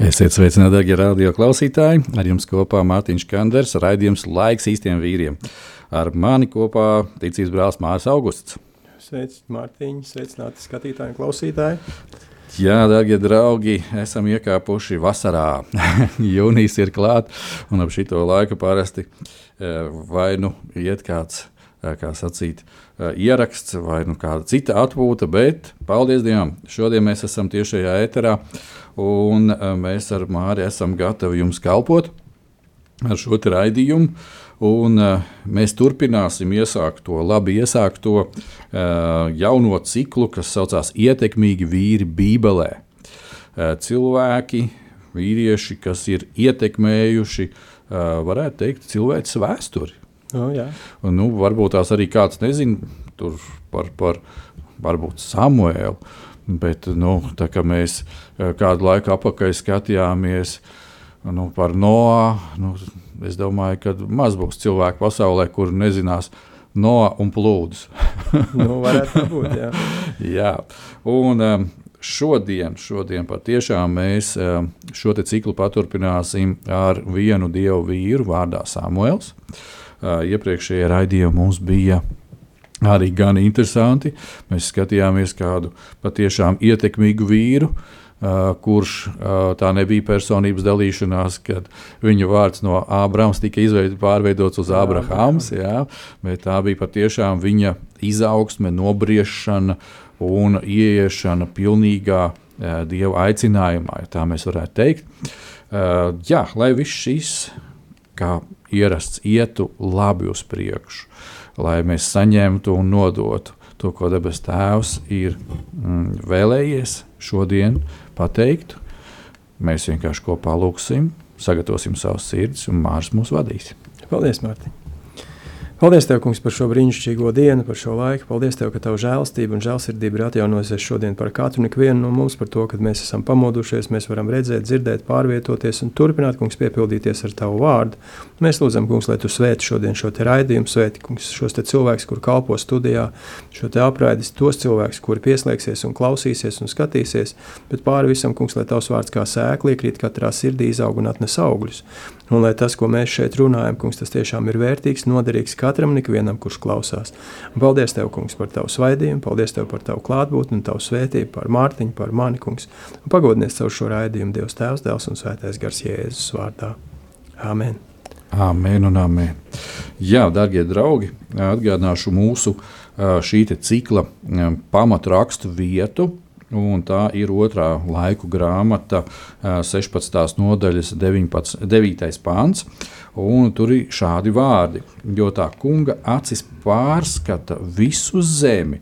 Esiet sveicināti, darbie radio klausītāji. Ar jums kopā Mārtiņš Kanders, raidījums Laiks īstiem vīriem. Ar mani kopā ticības brālis Mārcis Augusts. Sveiks, Mārtiņ, sveicināti skatītāji un klausītāji. Jā, darbie draugi, esam iekāpuši vasarā. Jūnijas ir klāts, un ap šito laiku parasti eh, vai nu iet kāds, eh, kā sacīt, eh, ieraksts, vai nu kāda cita atpūta, bet paldies Dievam, šodien mēs esam tiešajā eterā, un eh, mēs ar Māri esam gatavi jums kalpot ar šo raidījumu. Un, uh, mēs turpināsim iesākt to labi iesākto uh, jauno ciklu, kas saucās Ietekmīgi vīri Bībelē. Uh, cilvēki, vīrieši, kas ir ietekmējuši, uh, varētu teikt, cilvēces vēsturi. Nu, jā. Un, nu, varbūt tās arī kāds nezina par, par varbūt Samuēlu. Bet nu, tā kā mēs eh, kādu laiku atpakaļ skatījāmies nu, par Noā, nu, es domāju, ka maz būs cilvēku pasaulē, kuri nezinās Noā un plūdus. Nu, varētu būt, jā. Jā, un um, šodien, šodien patiešām mēs um, šo ciklu paturpināsim ar vienu dievu vīru vārdā Samuēls. Uh, iepriekšējie raidījumi mums bija arī gan interesanti. Mēs skatījāmies kādu patiešām ietekmīgu vīru. Uh, kurš uh, tā nebija personības dalīšanās, kad viņa vārds no Ābrams tika izveid, pārveidots uz Ābrahāms, bet tā bija patiešām viņa izaugsme, nobriešana un ieiešana pilnīgā uh, dieva aicinājumā, ja tā mēs varētu teikt. Jā, lai viss šis, kā ierasts, ietu labi uz priekšu, lai mēs saņemtu un nodotu to, ko debes Tēvs ir mm, vēlējies šodien pateikt. Mēs vienkārši kopā lūgsim, sagatavosim savus sirdis, un Mārcis mūs vadīs. Paldies, Mārtiņ. Paldies, Tev, kungs, par šo brīnišķīgo dienu, par šo laiku. Paldies, Tev, ka Tava žēlstība un žēlsirdība ir atjaunojusies šodien par katru un ikvienu no mums, par to, ka mēs esam pamodušies, mēs varam redzēt, dzirdēt, pārvietoties un turpināt, kungs, piepildīties ar Tavu vārdu. Mēs lūdzam, kungs, lai Tu svēti šodien šo te raidījumu, svēti, kungs, šos te cilvēkus, kur kalpo studijā, šo te apraidis, tos cilvēkus, kuri pieslēgsies un klausīsies un skatīsies, bet pāri visam, kungs, lai Tavs vārds kā sēkli iekrīt katrā sirdī, izaug un atnes augļus. Un lai tas, ko mēs šeit runājam, kungs, tas tiešām ir vērtīgs, noderīgs katram un ikvienam, kurš klausās. Un paldies Tev, kungs, par Tavu svaidījumu, paldies Tev par Tavu klātbūtni un Tavu svētību, par Mārtiņu, par mani, kungs. Un pagodinies caur šo raidījumu Dievs Tēvs, Dēls un Svētais Gars Jēzus vārdā. Amen. Amen un amen. Jā, darbie draugi, atgādināšu mūsu šī cikla pamatrakstu vietu. Un tā ir otrā laiku grāmata, ā, 16. nodaļas, 19, 9. pāns. Tur ir šādi vārdi, jo tā kunga acis pārskata visu zemi,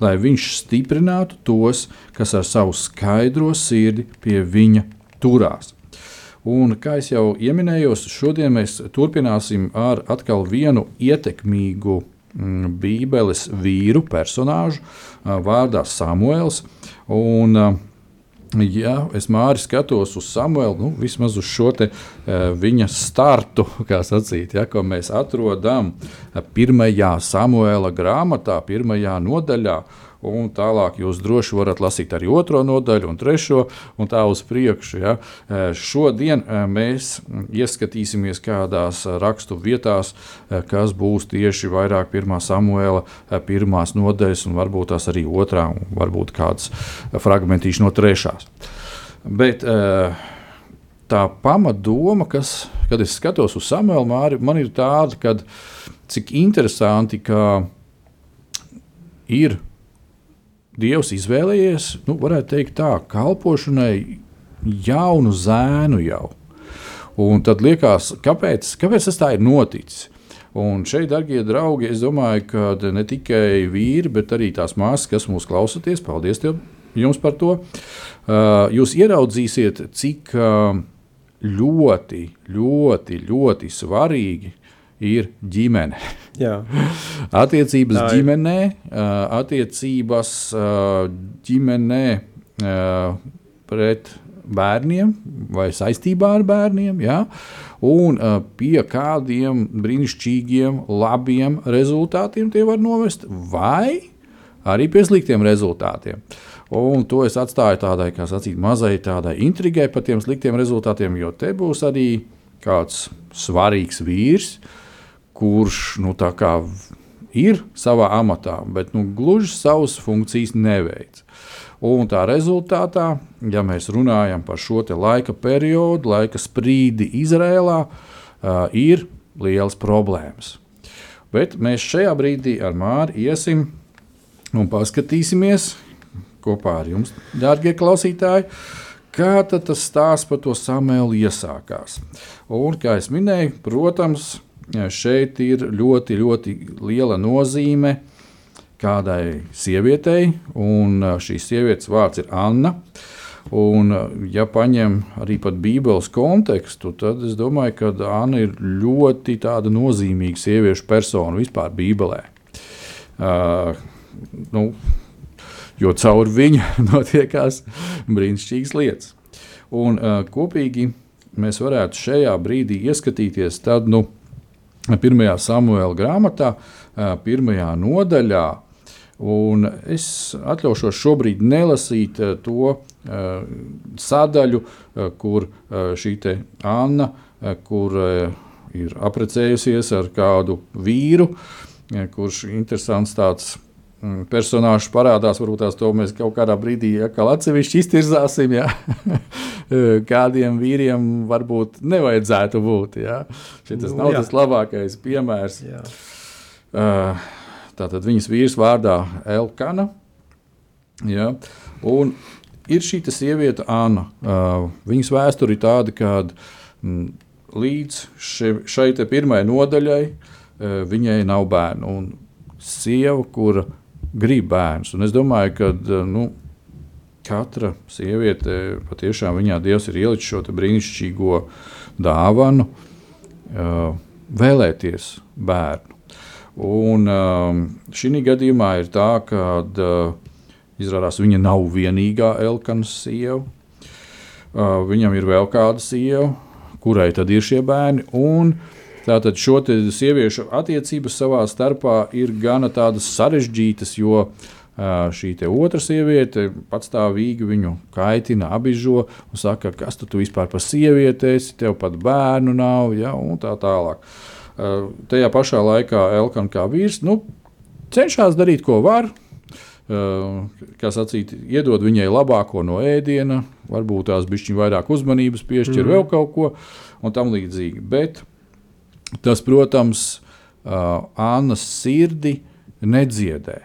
lai viņš stiprinātu tos, kas ar savu skaidro sirdi pie viņa turās. Un, kā jau minēju, šodien mēs turpināsim ar atkal vienu ietekmīgu mm, Bībeles vīru personāžu vārdā Samuēls. Un, Ja es māri skatos uz Samuelu, nu, vismaz uz šo te, viņa startu, kā sacīt, ja, ko mēs atrodam pirmajā Samuela grāmatā, pirmajā nodaļā. Un tālāk jūs droši varat lasīt arī otro nodaļu, un trešo, un tā uz priekšu. Ja. Šodien mēs ieskatīsimies kādās rakstu vietās, kas būs tieši vairāk pirmā Samuela, eh, pirmās nodaļas, un varbūt tās arī otrā, un varbūt kāds fragmentīši no trešās. Bet, tā pamatdoma, kas, kad es skatos uz Samuelu Māri, man ir tāda, ka cik interesanti, ka ir Dievs izvēlējies, nu, varētu teikt, tā kalpošanai jaunu zēnu jau. Un tad liekas, kāpēc, kāpēc tas tā ir noticis? Un šeit, darbie draugi, es domāju, ka ne tikai vīri, bet arī tās māsas, kas mūs klausāties, paldies tev, jums par to. Uh, jūs ieraudzīsiet, cik uh, ļoti, ļoti, ļoti svarīgi ir ģimene. Attiecības ģimenē, uh, attiecības ģimenē pret bērniem vai saistībā ar bērniem. Ja? Un uh, pie kādiem brīnišķīgiem, labiem rezultātiem tie var novest, vai arī pie sliktiem rezultātiem. Un to es atstāju tādai, kā sacīt, mazai tādai intrigai par tiem sliktiem rezultātiem, jo te būs arī kāds svarīgs vīrs, kurš nu, ir savā amatā, bet nu, gluži savas funkcijas neveic. Un tā rezultātā, ja mēs runājam par šo laika periodu, laika sprīdi Izrēlā, uh, ir liels problēmas. Bet mēs šajā brīdī ar Māri iesim un paskatīsimies kopā ar jums, dārgie klausītāji, kā tas stāsts par to samēlu iesākās. Un, kā jau minēju, protams, šeit ir ļoti, ļoti liela nozīme kādai sievietei, un šīs sievietes vārds ir Anna. Un, ja paņem arī Bībeles kontekstu, tad es domāju, ka Anna ir ļoti nozīmīga sieviešu persona vispār Bībelē. Uh, nu, jo caur viņu notiekās brīnišķīgas lietas. Un, uh, kopīgi mēs varētu šajā brīdī ieskatīties tad, nu, pirmajā Samuēlā grāmatā, pirmajā nodaļā, Un es atļaušos šobrīd nelasīt to sadaļu, kur šī Anna, kur ir apprecējusies ar kādu vīru, kurš ir interesants tāds um, personāžs parādās. Varbūt tās to mēs kaut kādā brīdī atkal atsevišķi iztirzāsim. Ja? Kādiem vīriem varbūt nevajadzētu būt. Ja? Šis nu, nav jā. tas labākais piemērs. Jā. Uh, Tātad viņas vīrs vārdā Elkana. Ja, un ir šī sieviete, Anna. Uh, viņas vēsture ir tāda, ka mm, līdz še, šai pirmajai nodaļai uh, viņai nav bērnu. Un sieva, kura grib bērnus. Un es domāju, ka uh, nu, katra sieviete patiešām viņā Dievs ir ielicis šo brīnišķīgo dāvanu, uh, vēlēties bērnu. Un um, šī gadījumā ir tā, ka uh, izrādās viņa nav vienīgā Elkanas sieva. Uh, viņam ir vēl kāda sieva, kurai tad ir šie bērni. Un tātad šo sieviešu attiecības savā starpā ir gana sarežģītas, jo šī otra sieviete patstāvīgi viņu kaitina, apbižo un saka, kas tu vispār par sievieti esi, tev pat bērnu nav, ja, un tā tālāk. Tajā pašā laikā Elkana kā vīrs nu, cenšas darīt, ko var. Kā sacīt, iedod viņai labāko no ēdiena, varbūt tās bišķiņa vairāk uzmanības piešķir mm. vēl kaut ko un tam līdzīgi. Bet tas, protams, Annas sirdi nedziedē.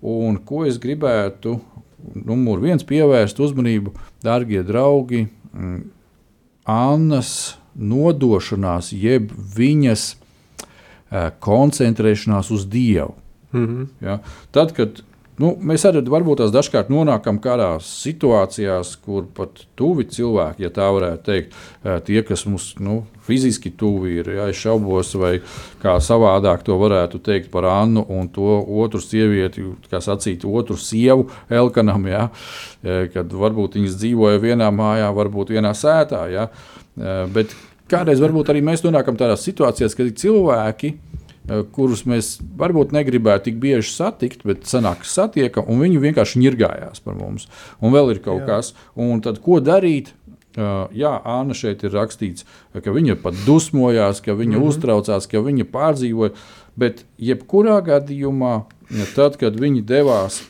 Un ko es gribētu, numur viens, pievērst uzmanību, darbie draugi, mm, Annas nodošanās, jeb viņas koncentrēšanās uz Dievu. Mm -hmm. ja? Tad, kad nu, mēs arī varbūt tās dažkārt nonākam kādās situācijās, kur pat tuvi cilvēki, ja tā varētu teikt, tie, kas mums nu, fiziski tuvi ir, ja es šaubos, vai kā savādāk to varētu teikt par Annu un to otru sievieti, kā sacīt, otru sievu Elkanam, ja? kad varbūt viņas dzīvoja vienā mājā, varbūt vienā sētā. Ja? Bet kādreiz varbūt arī mēs nonākam tādās situācijās, kad cilvēki, eh, kurus mēs varbūt negribētu tik bieži satikt, bet sanāk, satiekam, un viņi vienkārši ņirgājās par mums. Un vēl ir kaut Jā. kas, un tad ko darīt? Uh, jā, Anna šeit ir rakstīts, ka viņa pat dusmojās, ka viņa mm -hmm. uztraucās, ka viņa pārdzīvoja. Bet jebkurā gadījumā, tad, kad viņi devās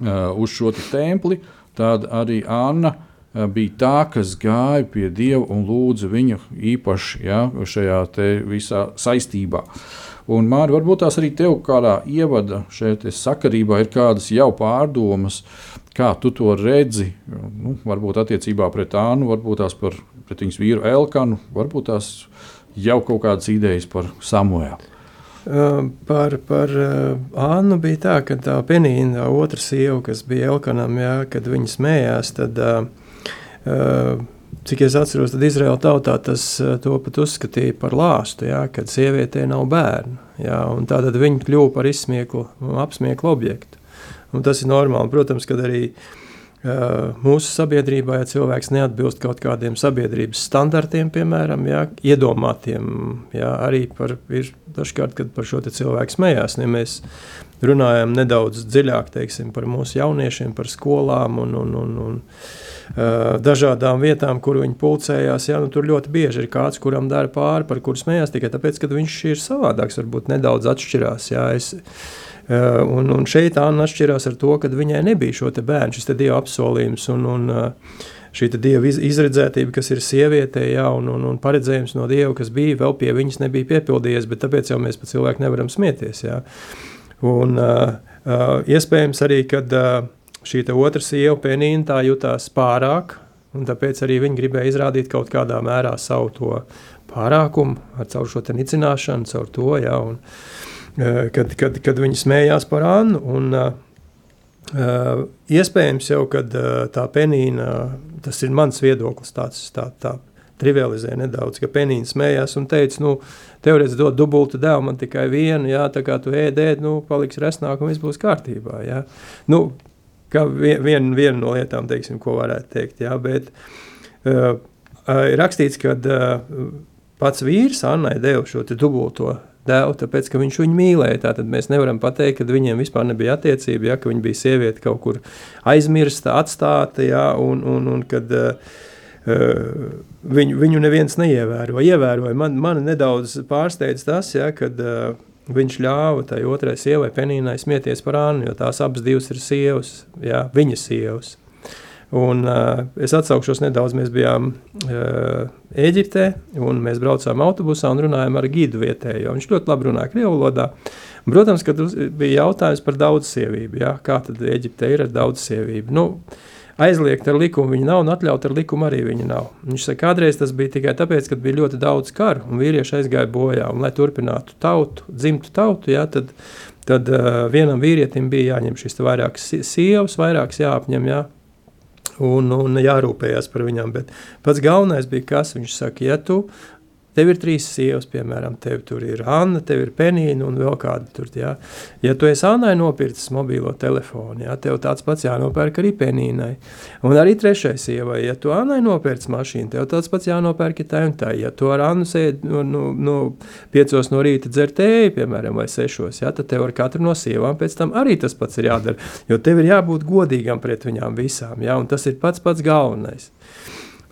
uh, uz šo templi, tad arī Anna uh, Eh, bija tā, kas gāja pie Dieva un lūdza viņu īpaši ja, šajā visā saistībā. Un, Māri, varbūt tās arī tev kādā ievada šeit sakarībā ir kādas jau pārdomas, kā tu to redzi. Nu, varbūt attiecībā pret Ānu, varbūt tās par, pret viņas vīru Elkanu, varbūt tās jau kaut kādas idejas par Samuelu. Uh, par, par uh, Annu bija tā, ka tā penīna, tā otra sieva, kas bija Elkanam, jā, kad viņa smējās, tad, uh, cik es atceros, tad Izraēla tautā tas to pat uzskatīja par lāstu, jā, kad sievietē nav bērnu. Jā, un tātad viņa kļuva par izsmieklu, apsmieklu objektu. Un tas ir normāli. Protams, kad arī uh, mūsu sabiedrībā, ja cilvēks neatbilst kaut kādiem sabiedrības standartiem, piemēram, jā, iedomātiem, jā, arī par, ir dažkārt, kad par šo cilvēku smējās. Ja mēs runājam nedaudz dziļāk teiksim, par mūsu jauniešiem, par skolām un, un, un, un uh, dažādām vietām, kur viņi pulcējās. Jā, nu, tur ļoti bieži ir kāds, kuram dara pāri, par kuru smējās tikai tāpēc, ka viņš ir savādāks, varbūt nedaudz atšķirās. Jā, es, Uh, un, un šeit Anna atšķirās ar to, ka viņai nebija šo bērnu, šis dieva apsolījums un, un uh, šī dieva iz, izredzētība, kas ir sievietē, jā, un, un, un paredzējums no dieva, kas bija vēl pie viņas, nebija piepildījies, bet tāpēc jau mēs par cilvēku nevaram smieties. Jā. Un, uh, uh, iespējams arī, kad uh, šī otra sieva, Penīna, tā jutās pārāk, un tāpēc arī viņa gribēja izrādīt kaut kādā mērā savu to pārākumu, ar caur šo nicināšanu, caur to. Jā, un, Eh, kad, kad, kad viņi smējās par Annu. Un, uh, iespējams, jau kad uh, tā penīna, tas ir mans viedoklis, tāds tā, tā trivializē nedaudz, ka penīna smējās un teica, nu, tev redz dot dubultu devu, man tikai vienu, jā, tā kā tu ēdēd, nu, paliks resnāk un viss būs kārtībā, jā. Nu, kā vien, vien, viena no lietām, teiksim, ko varētu teikt, jā, bet uh, ir rakstīts, ka uh, pats vīrs Annai deva šo dubulto dēlu, tāpēc ka viņš viņu mīlēja. Tātad mēs nevaram pateikt, ka viņiem vispār nebija attiecība, ja, ka viņa bija sieviete kaut kur aizmirsta, atstāta, ja, un, un, un kad uh, viņu, viņu neviens neievēroja. Ievēroja. Man, man nedaudz pārsteidz tas, ja, kad uh, viņš ļāva tai otrai sievai, Penīnai, smieties par Annu, jo tās abas divas ir sievas, ja, viņas sievas. Un, uh, es atsaukšos nedaudz. Mēs bijām uh, Eģiptē, un mēs braucām autobusā un runājām ar gidu vietējo. Viņš ļoti labi runāja krievu valodā. Protams, ka bija jautājums par daudzsievību. Ja? Kā tad Eģiptē ir ar daudzsievību? Nu, aizliegt ar likumu viņa nav, un atļaut ar likumu arī viņa nav. Viņš saka, kādreiz tas bija tikai tāpēc, ka bija ļoti daudz karu, un vīrieši aizgāja bojā. Un, lai turpinātu tautu, dzimtu tautu, ja, tad, tad uh, vienam vīrietim bija jāņem šis vairākas sievas, vairākas jāapņem. Ja, un, un jārūpējas par viņām. Bet pats galvenais bija, kas viņš saka, ja tu Tev ir trīs sievas, piemēram, tev tur ir Anna, tev ir Penīna un vēl kāda tur. Jā. Ja tu esi Annai nopircis mobilo telefonu, jā, tev tāds pats jānopērk arī Penīnai. Un arī trešai sievai, ja tu Annai nopircis mašīnu, tev tāds pats jānopērk tai un tai. Ja tu ar Annu sēdi no, no, no piecos no rīta dzer tēju, piemēram, vai sešos, jā, tad tev ar katru no sievām pēc tam arī tas pats ir jādara. Jo tev ir jābūt godīgam pret viņām visām, jā, un tas ir pats pats galvenais.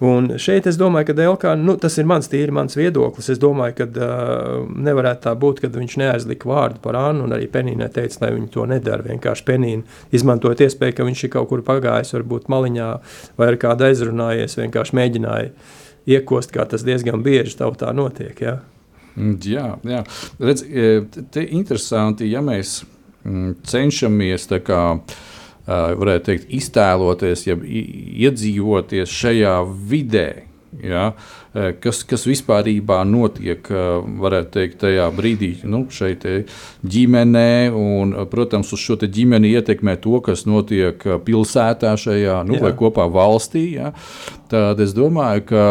Un šeit es domāju, ka Elkā, nu, tas ir mans tīri mans viedoklis. Es domāju, ka uh, nevarētu tā būt, ka viņš neaizlika vārdu par Annu, un arī Penīnai teica, lai viņi to nedara. Vienkārši Penīna izmantojot iespēju, ka viņš ir kaut kur pagājis, varbūt maliņā vai ar kādu aizrunājies, vienkārši mēģināja iekost, kā tas diezgan bieži tautā notiek. Ja? Mm, jā, jā. Redz, te interesanti, ja mēs mm, cenšamies tā kā varētu teikt, iztēloties, ja iedzīvoties šajā vidē. Ja, kas, kas vispār notiek teikt, tajā brīdī, nu, šeit ģimenē, un, protams, uz šo ģimeni ietekmē to, kas notiek pilsētā, šajā, nu, vai kopā valstī. Ja. Tad es domāju, ka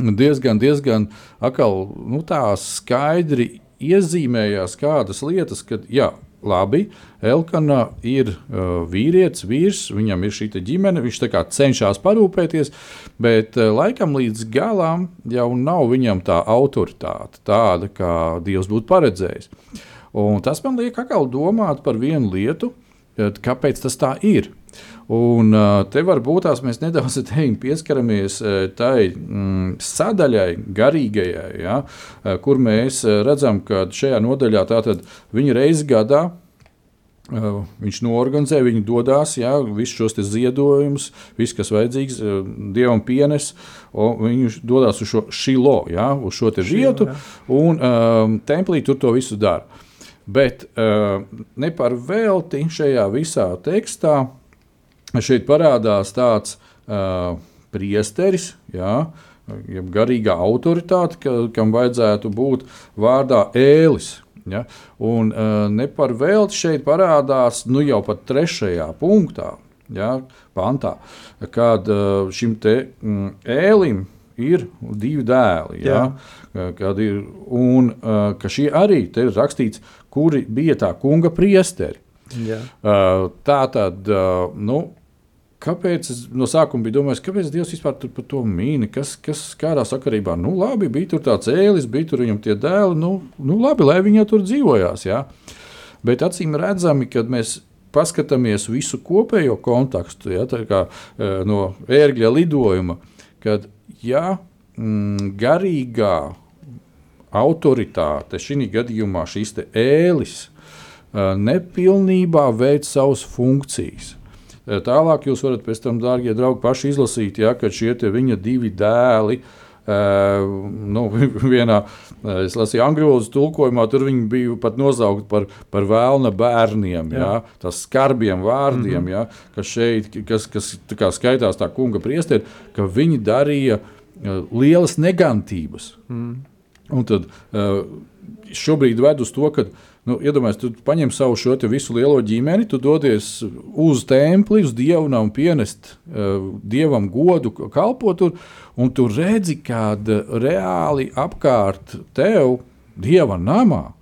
diezgan, diezgan akal, nu, skaidri iezīmējās kādas lietas, kad jā, labi, Elkana ir uh, vīrietis, vīrs, viņam ir šī ģimene, viņš cenšas parūpēties, bet uh, laikam līdz galam jau nav viņam tā autoritāte, tāda, kā Dievs būtu paredzējis. Un tas man liek atkal domāt par vienu lietu, kāpēc tas tā ir. Un te varbūt tās mēs nedaudz pieskaramies tai mm, sadaļai, garīgajai, ja, kur mēs redzam, ka šajā nodaļā tātad viņi reizi gadā viņš norganizē, viņi dodas, jā, visus šos ziedojumus, viss, kas vajadzīgs, dievam pienes. Viņš dodas uz šo šilo, jā, uz šo vietu, un um, templī tur to visu dara. Bet uh, ne par velti šajā visā tekstā šeit parādās tāds uh, priesteris, jā, jeb garīgā autoritāte, ka, kam vajadzētu būt vārdā ēlis. Ja? Un uh, ne par velti šeit parādās nu, jau pat trešajā punktā, ja? pantā, kad šim te mm, ēlim ir divi dēli. Ja? Kad ir, un ka šie arī ir rakstīts, kuri bija tā kunga priesteri. Jā. Uh, tā tad, uh, nu, Kāpēc es no sākuma biju domājis, kāpēc Dievs vispār par to mīna? Kas, kas kādā sakarībā, nu, labi, bija tur tāds ēlis, bija tur viņam tie dēli, nu, nu labi, lai viņi tur dzīvojās. Jā. Bet acīm redzami, kad mēs paskatāmies visu kopējo kontekstu, ja, kā, e, no ērgļa lidojuma, kad ja, mm, garīgā autoritāte, šī gadījumā šīs ēlis, e, nepilnībā veic savas funkcijas. Eh, tālāk jūs varat tam, dārgie draugi, paši izlasīt, ja, ka šie viņa divi dēli. Uh, nu, vienā es lasīju angļu valodas tulkojumā, tur viņi bija pat nosaukti par, par vēlna bērniem, jā. Jā, tās skarbiem vārdiem, mm -hmm. jā, kas šeit, kas, kas tā skaitās tā kunga priesteri, ka viņi darīja lielas negantības. Mm. Un tad uh, šobrīd ved uz to, ka Nu, Iedomājieties, tu paņem savu šo visu lielo ģimeni, tu dodies uz templi, uz dievu un pienest uh, dievam godu, kalpot tur, un tu redzi, kāda reāli apkārt tev, dieva namā,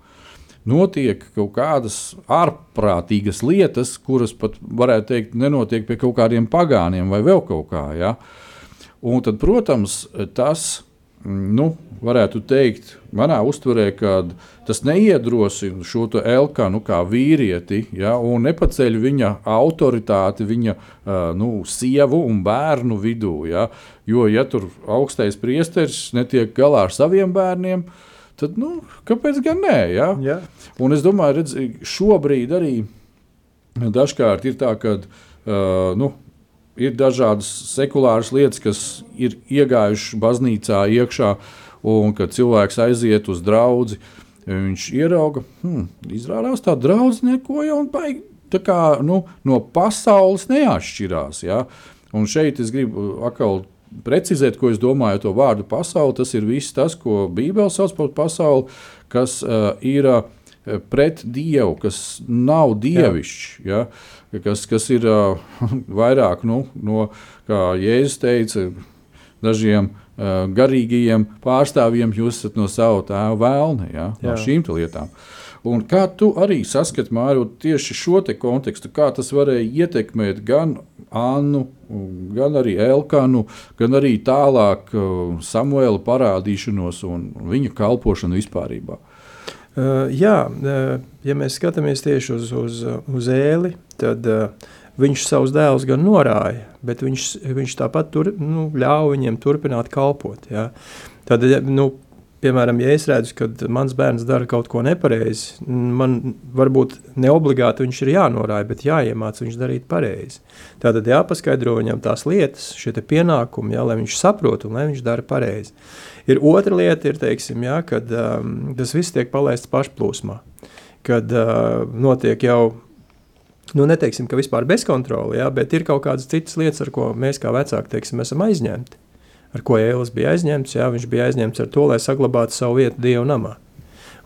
notiek kaut kādas ārprātīgas lietas, kuras pat varētu teikt, nenotiek pie kaut kādiem pagāniem vai vēl kaut kā. Ja? Un tad, protams, tas ir nu, varētu teikt, manā uztverē, ka tas neiedrosina šo Elkanu kā vīrieti, ja, un nepaceļ viņa autoritāti viņa nu, sievu un bērnu vidū. Ja, jo, ja tur augstais priesteris netiek galā ar saviem bērniem, tad nu, kāpēc gan nē? Ja? Ja. Un es domāju, redz, šobrīd arī dažkārt ir tā, ka uh, nu, ir dažādas sekulāras lietas, kas ir iegājušas baznīcā iekšā, un kad cilvēks aiziet uz draugu, viņš ierauga, hmm, izrādās tā draudzene neko jau baigi. Tā kā nu, no pasaules neatšķirās. Ja? Un šeit es gribu atkal precizēt, ko es domāju ar to vārdu pasaule. Tas ir viss tas, ko Bībele sauc par pasauli, kas uh, ir uh, pret Dievu, kas nav dievišķs. Ja? kas, kas ir uh, vairāk nu, no, kā Jēzus teica, dažiem uh, garīgajiem pārstāvjiem, jūs esat no sava tēva vēlne, ja, no šīm lietām. Un kā tu arī saskati, Māriju, tieši šo kontekstu, kā tas varēja ietekmēt gan Annu, gan arī Elkanu, gan arī tālāk uh, Samuēla parādīšanos un viņa kalpošanu vispārībā? Uh, jā, uh, ja mēs skatāmies tieši uz, uz, uz ēli, tad uh, viņš savus dēlus gan norāja, bet viņš, viņš tāpat tur, nu, ļāva viņiem turpināt kalpot. Ja? Tad, nu, piemēram, ja es redzu, ka mans bērns dara kaut ko nepareizi, man varbūt ne obligāti viņš ir jānorāda, bet jāiemācās viņš darīt pareizi. Tātad jāpaskaidro viņam tās lietas, šie pienākumi, jā, lai viņš saprotu un lai viņš dara pareizi. Ir otra lieta, ir, teiksim, jā, kad um, tas viss tiek palaists pašplūsmā, kad uh, notiek jau nu, neteiksim, ka vispār bez kontroli, jā, bet ir kaut kādas citas lietas, ar ko mēs kā vecāki teiksim, esam aizņemti. Ar ko Ēlis bija aizņemts? Jā, viņš bija aizņemts ar to, lai saglabātu savu vietu Dieva namā.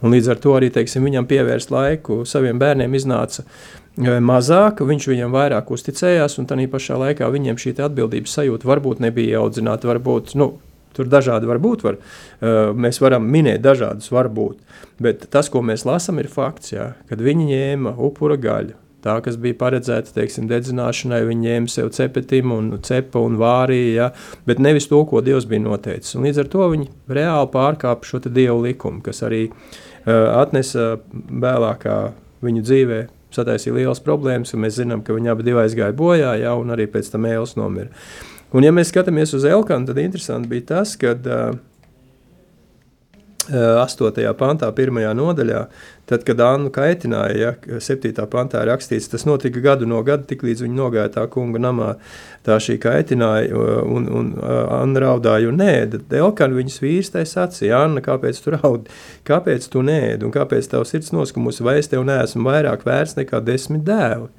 Un līdz ar to arī teiksim, viņam pievērst laiku saviem bērniem iznāca e, mazāk, viņš viņam vairāk uzticējās, un tā pašā laikā viņiem šī atbildības sajūta varbūt nebija audzināta, varbūt nu, Tur dažādi var būt. Var, uh, mēs varam minēt dažādus varbūt. Bet tas, ko mēs lasām, ir fakts, jā, kad viņi ņēma upura gaļu. Tā, kas bija paredzēta teiksim, dedzināšanai, viņi ņēma sev cepetimu un cepa un vārīja, ja, bet nevis to, ko Dievs bija noteicis. Un līdz ar to viņi reāli pārkāpa šo Dieva likumu, kas arī uh, atnesa vēlākā viņu dzīvē sataisīja lielas problēmas, un mēs zinām, ka viņi abi aizgāja bojā, ja, un arī pēc tam ēlas nomira. Un, ja mēs skatāmies uz Elkanu, tad interesanti bija tas, ka uh, 8. pantā, 1. nodaļā, tad, kad Annu kaitināja, ja 7. pantā rakstīts, tas notika gadu no gada, tik līdz viņa nogāja tā kunga namā. Tā šī kaitināja, un, un Anna raudāja un nēda. Elkan viņas vīrs tai sacīja, Anna, kāpēc tu raudi, kāpēc tu nēdi, un kāpēc tavs sirds noskumusi, vai es tev neesmu vairāk vērts nekā desmit dēli.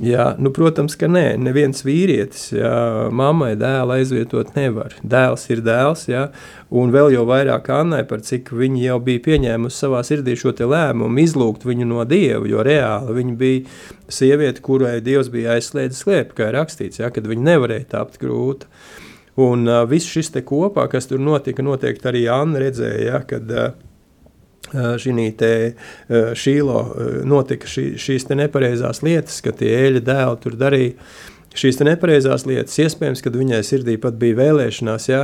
Jā, nu, protams, ka nē, neviens vīrietis jā, mammai dēlu aizvietot nevar. Dēls ir dēls, jā, un vēl jau vairāk Annai, par cik viņa jau bija pieņēmusi savā sirdī šo lēmumu, izlūgt viņu no dieva, jo reāli viņa bija sieviete, kurai dievs bija aizslēdzis slēpti, kā ir rakstīts, jā, kad viņa nevarēja tapt grūta. Un uh, viss šis te kopā, kas tur notika, noteikti arī Anna redzēja, jā, kad uh, šī šīlo notika šī, šīs nepareizās lietas, ka tie eļļa dēli tur darīja. Šīs nepareizās lietas, iespējams, kad viņai sirdī pat bija vēlēšanās, ja,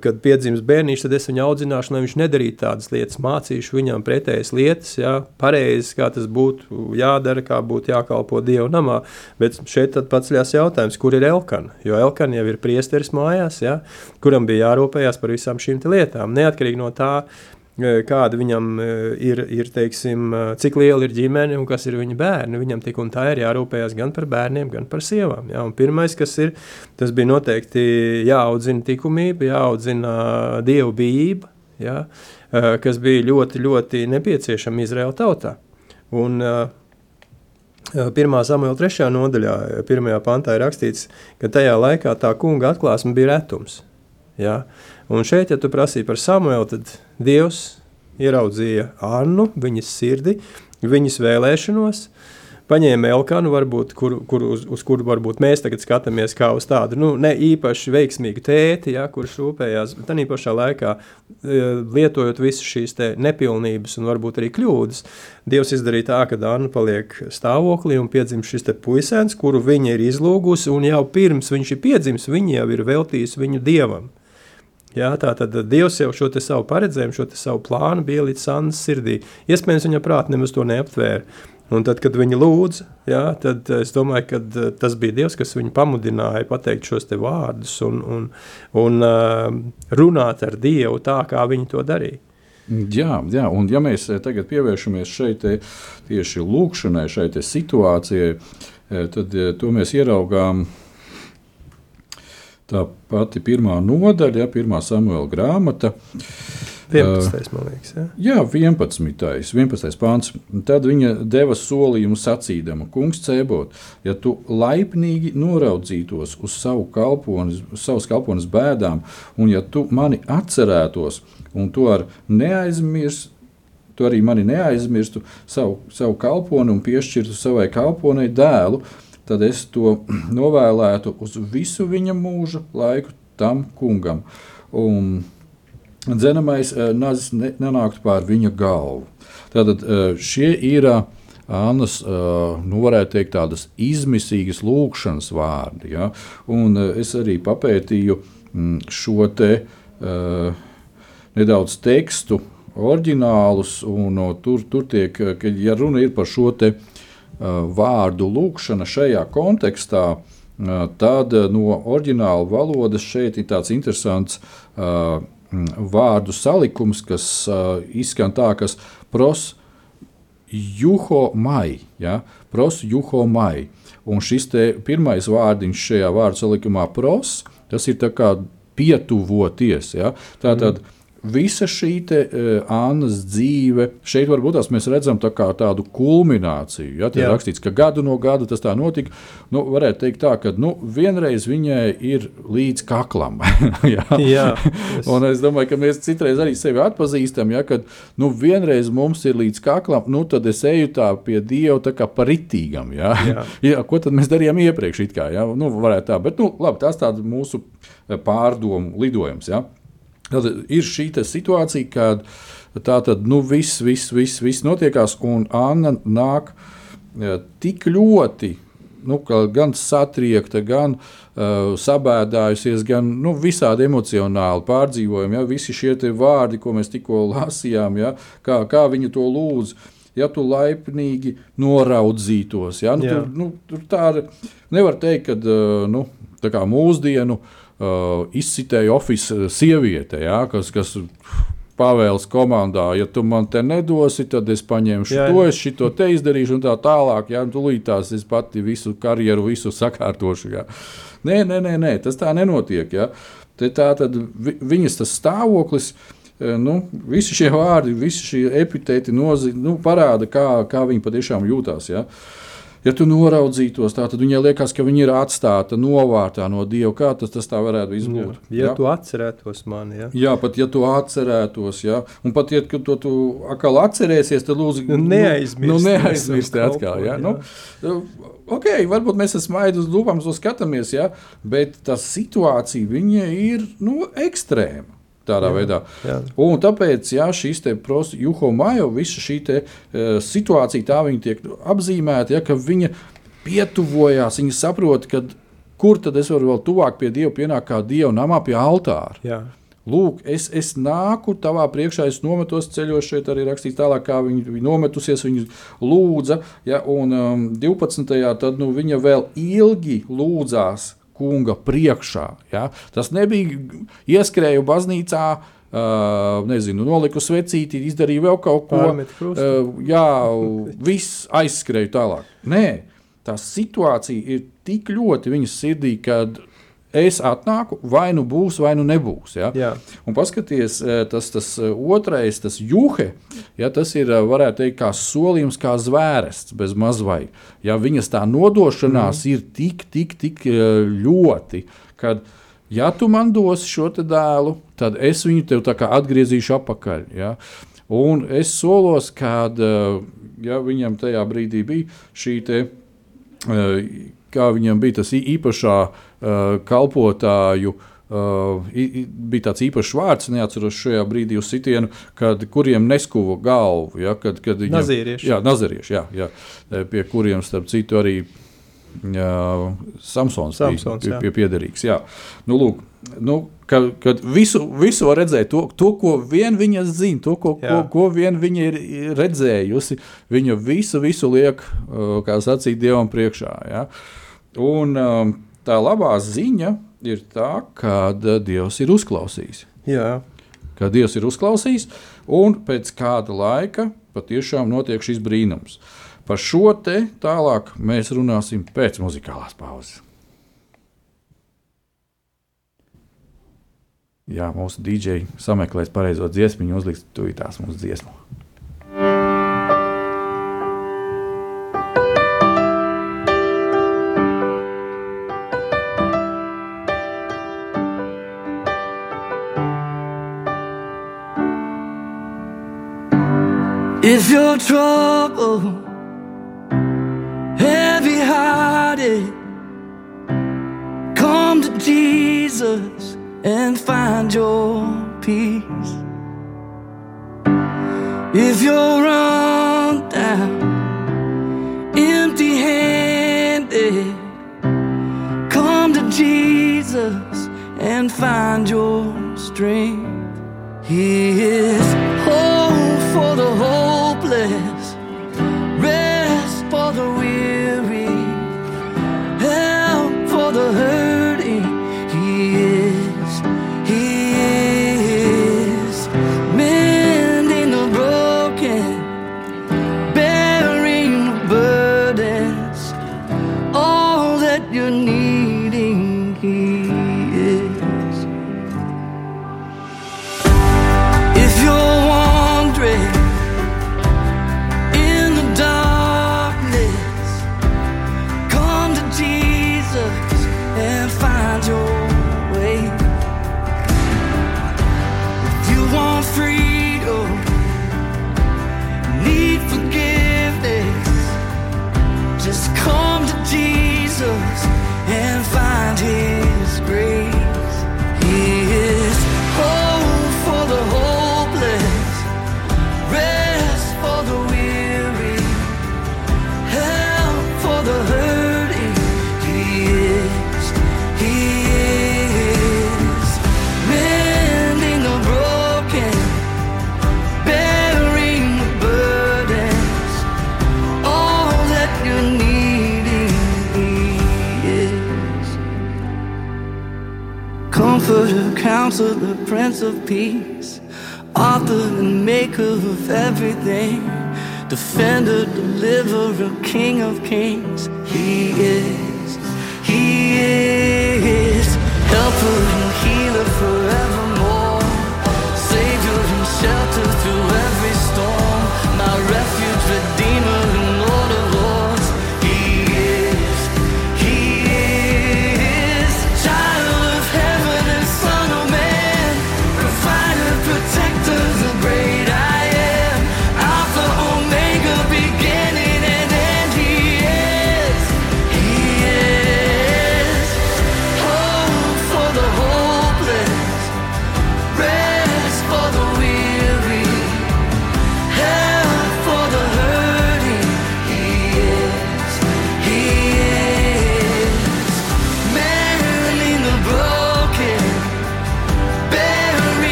kad piedzims bērniņš, tad es viņu audzināšu, lai viņš nedarītu tādas lietas, mācīšu viņam pretējas lietas, ja, pareizes, kā tas būtu jādara, kā būtu jākalpo Dievu namā. Bet šeit tad pats ļās jautājums, kur ir Elkana? Jo Elkana jau ir priesteris mājās, ja, kuram bija jārūpējās par visām šīm lietām. Neatkarīgi no tā, kāda viņam ir, ir teiksim, cik liela ir ģimene un kas ir viņa bērni. Viņam tik un tā ir jārūpējas gan par bērniem, gan par sievām. Ja? Un pirmais, kas ir, tas bija noteikti jāaudzina likumība, jāaudzina dievu bijība, ja? kas bija ļoti, ļoti nepieciešama Izraēla tautā. Un, Pirmā samuēlā trešajā nodaļā, pirmajā pantā ir rakstīts, ka tajā laikā tā kunga atklāsme bija retums. Ja? Un šeit, ja tu prasīji par Samuelu, tad Dievs ieraudzīja Annu, viņas sirdi, viņas vēlēšanos, paņēma Elkanu, varbūt, kur, kur, uz, uz kuru varbūt mēs tagad skatāmies kā uz tādu nu, ne īpaši veiksmīgu tēti, ja, kurš rūpējās, bet tā pašā laikā e, lietojot visas šīs nepilnības un varbūt arī kļūdas, Dievs izdarīja tā, ka Anna paliek stāvoklī un piedzimst šis puisēns, kuru viņa ir izlūgusi, un jau pirms viņš ir piedzimis, viņa jau ir veltījis viņu Dievam. Jā, tā tad Dievs jau šo savu paredzējumu, šo savu plānu bija līdz Annas sirdī. Iespējams, viņa prātā nemaz to neaptvēra. Un tad, kad viņi lūdza, jā, tad es domāju, ka eh, tas bija Dievs, kas viņu pamudināja pateikt šos vārdus un, un, un uh, runāt ar Dievu tā, kā viņi to darīja. Jā, jā, un ja mēs eh, tagad pievēršamies šeit tieši lūkšanai, šai situācijai, tad to mēs ieraugām tā pati pirmā nodaļa, ja, pirmā samuēlā grāmata. 11. man liekas, ja? Jā, 11. 11. pāns. Tad viņa deva solījumu sacīdama, kungs cēbot, ja tu laipnīgi noraudzītos uz savu kalponis, savas kalpones bēdām, un ja tu mani atcerētos, un to ar neaizmirst, tu arī mani neaizmirstu savu, savu kalponi un piešķirtu savai kalponai dēlu, tad es to novēlētu uz visu viņa mūža laiku tam kungam. Un dzenamais eh, nazis nenāktu pār viņa galvu. Tātad eh, šie ir eh, Annas, nu, varētu teikt, tādas izmisīgas lūkšanas vārdi. Ja? Un es arī papētīju mm, šo te nedaudz tekstu oriģinālus, un tur, tur tiek, ka, ja runa ir par šo te uh, vārdu lūkšana šajā kontekstā, uh, tad uh, no oriģināla valodas šeit ir tāds interesants vārdu salikums, kas izskan tā, kas pros juho mai, ja, pros juho mai. Un šis pirmais vārdiņš šajā vārdu salikumā pros, tas ir tā kā pietuvoties. Ja. Tātad, mm visa šī te, uh, Annas dzīve, šeit varbūt tās mēs redzam tā tādu kulmināciju. Ja, ir rakstīts, ka gadu no gada tas tā notika. Nu, varētu teikt, tā, ka nu, vienreiz viņai ir līdz kaklam. ja? Jā, es... Un es domāju, ka mēs citreiz arī sevi atpazīstam, ja, kad nu, vienreiz mums ir līdz kaklam, nu, tad es eju tā pie Dieva tā kā paritīgam. Ja? Jā. ja, ko tad mēs darījām iepriekš? Kā, ja? nu, tā, bet nu, labi, tas tāds mūsu pārdomu lidojums. Ja? Tad ir šī situācija, kad tā tad nu, viss, viss, viss, viss notiekās, un Anna nāk ja, tik ļoti. Nu, gan satriekta, gan uh, sabēdājusies, gan nu, visādi emocionāli pārdzīvojumi. Ja, visi šie vārdi, ko mēs tikko lasījām, ja, kā, kā viņi to lūdz, ja tu laipnīgi noraudzītos. Ja, nu, tur, nu, tur tā nevar teikt, ka uh, nu, mūsdienu uh, uh, izcitēja oficiāla sieviete, ja, kas, kas pavēles komandā, ja tu man te nedosi, tad es paņemšu Jā, jā. to, es šito te izdarīšu, un tā tālāk. Jā, un tūlītās es pati visu karjeru, visu sakārtošu. Jā. Nē, nē, nē, nē, tas tā nenotiek. Jā. Te tā tad vi- viņas tas stāvoklis. eh, Nu, visi šie vārdi, visi šie epitēti nozi, nu, parāda, kā, kā viņi patiešām jūtas. Ja? Ja tu noraudzītos, tā, tad viņai liekas, ka viņi ir atstāti novārtā no Dieva. Kā tas, tas tā varētu izbūt? Ja tu atcerētos mani, ja? Jā, pat ja tu atcerētos, jā, un pat ja tu to tu atkal atcerēsies, tad lūdzu, Nu, neaizmirsti Nu, neaizmirsti atkal. Jā. kalpošanu, Nu, ok, varbūt mēs esam smaidu uz lūpām, to skatāmies, jā, bet tā situācija viņa ir nu, ekstrēma. Tādā jā, veidā. jā. Un tāpēc jā, šīs Juho Majo, visa šī te, uh, situācija, tā viņa tiek apzīmēta, ja, ka viņa pietuvojās, viņa saprot, ka kur tad es varu vēl tuvāk pie Dieva, pienākt kā Dieva namā pie altāra. Jā. Lūk, es, es nāku tavā priekšā, es nometos ceļos, šeit arī rakstīts tālāk, kā viņa, viņa nometusies, viņa lūdza. Ja, un um, 12. tad nu, viņa vēl ilgi lūdzās kunga priekšā. Ja. Tas nebija ieskrēju baznīcā. Uh, nezinu, noliku svecīti, izdarīju vēl kaut ko. Krustu. Uh, jā, viss aizskrēja tālāk. Nē, tā situācija ir tik ļoti viņas sirdī, kad es atnāku, vai nu būs, vai nu nebūs. Ja? Jā. Un paskaties, eh, tas, tas eh, otrais, tas juhe, ja, tas ir, eh, varētu teikt, kā solījums, kā zvērests bez mazvai. Ja viņas tā nodošanās mm. ir tik, tik, tik ļoti, kad, ja tu man dosi šo dēlu, tad es viņu tev atgriezīšu atpakaļ. Ja? Un es solos, kad ja, viņam tajā brīdī bija šī te kā viņam bija tas īpašā uh, kalpotāju. Uh, i- i- bija tāds īpašs vārds, neatceros šajā brīdī uz sitienu, kad, kuriem neskuva galvu. Ja, kad, kad viņam, Nazirieši. Jā, nazirieši, jā, jā, eh, pie kuriem, starp citu, arī jā, Samsons, Samsons, bija jā. pie, pie piederīgs. Jā. Nu, lūk, nu, kad, kad visu, visu var redzēt, to, to, ko vien viņa zina, to, ko, ko, Jā. ko vien viņa ir redzējusi, viņa visu, visu liek, uh, kā sacīt, Dievam priekšā. Ja? Un um, tā labā ziņa ir tā, ka Dievs ir uzklausījis. Jā. Ka Dievs ir uzklausījis, un pēc kāda laika patiešām notiek šis brīnums. Par šo te tālāk mēs runāsim pēc muzikālās pauzes. Jā, mūsu dīdžeji sameklēs pareizo dziesmu, uzliks tuvītās mūsu dziesmu. If you're troubled, heavy hearted, come to Jesus and find your peace. If you're run down, empty handed, come to Jesus and find your strength. He counselor, prince of peace. author and maker of everything, defender, deliverer, king of kings. He is, he is, helper and healer forevermore,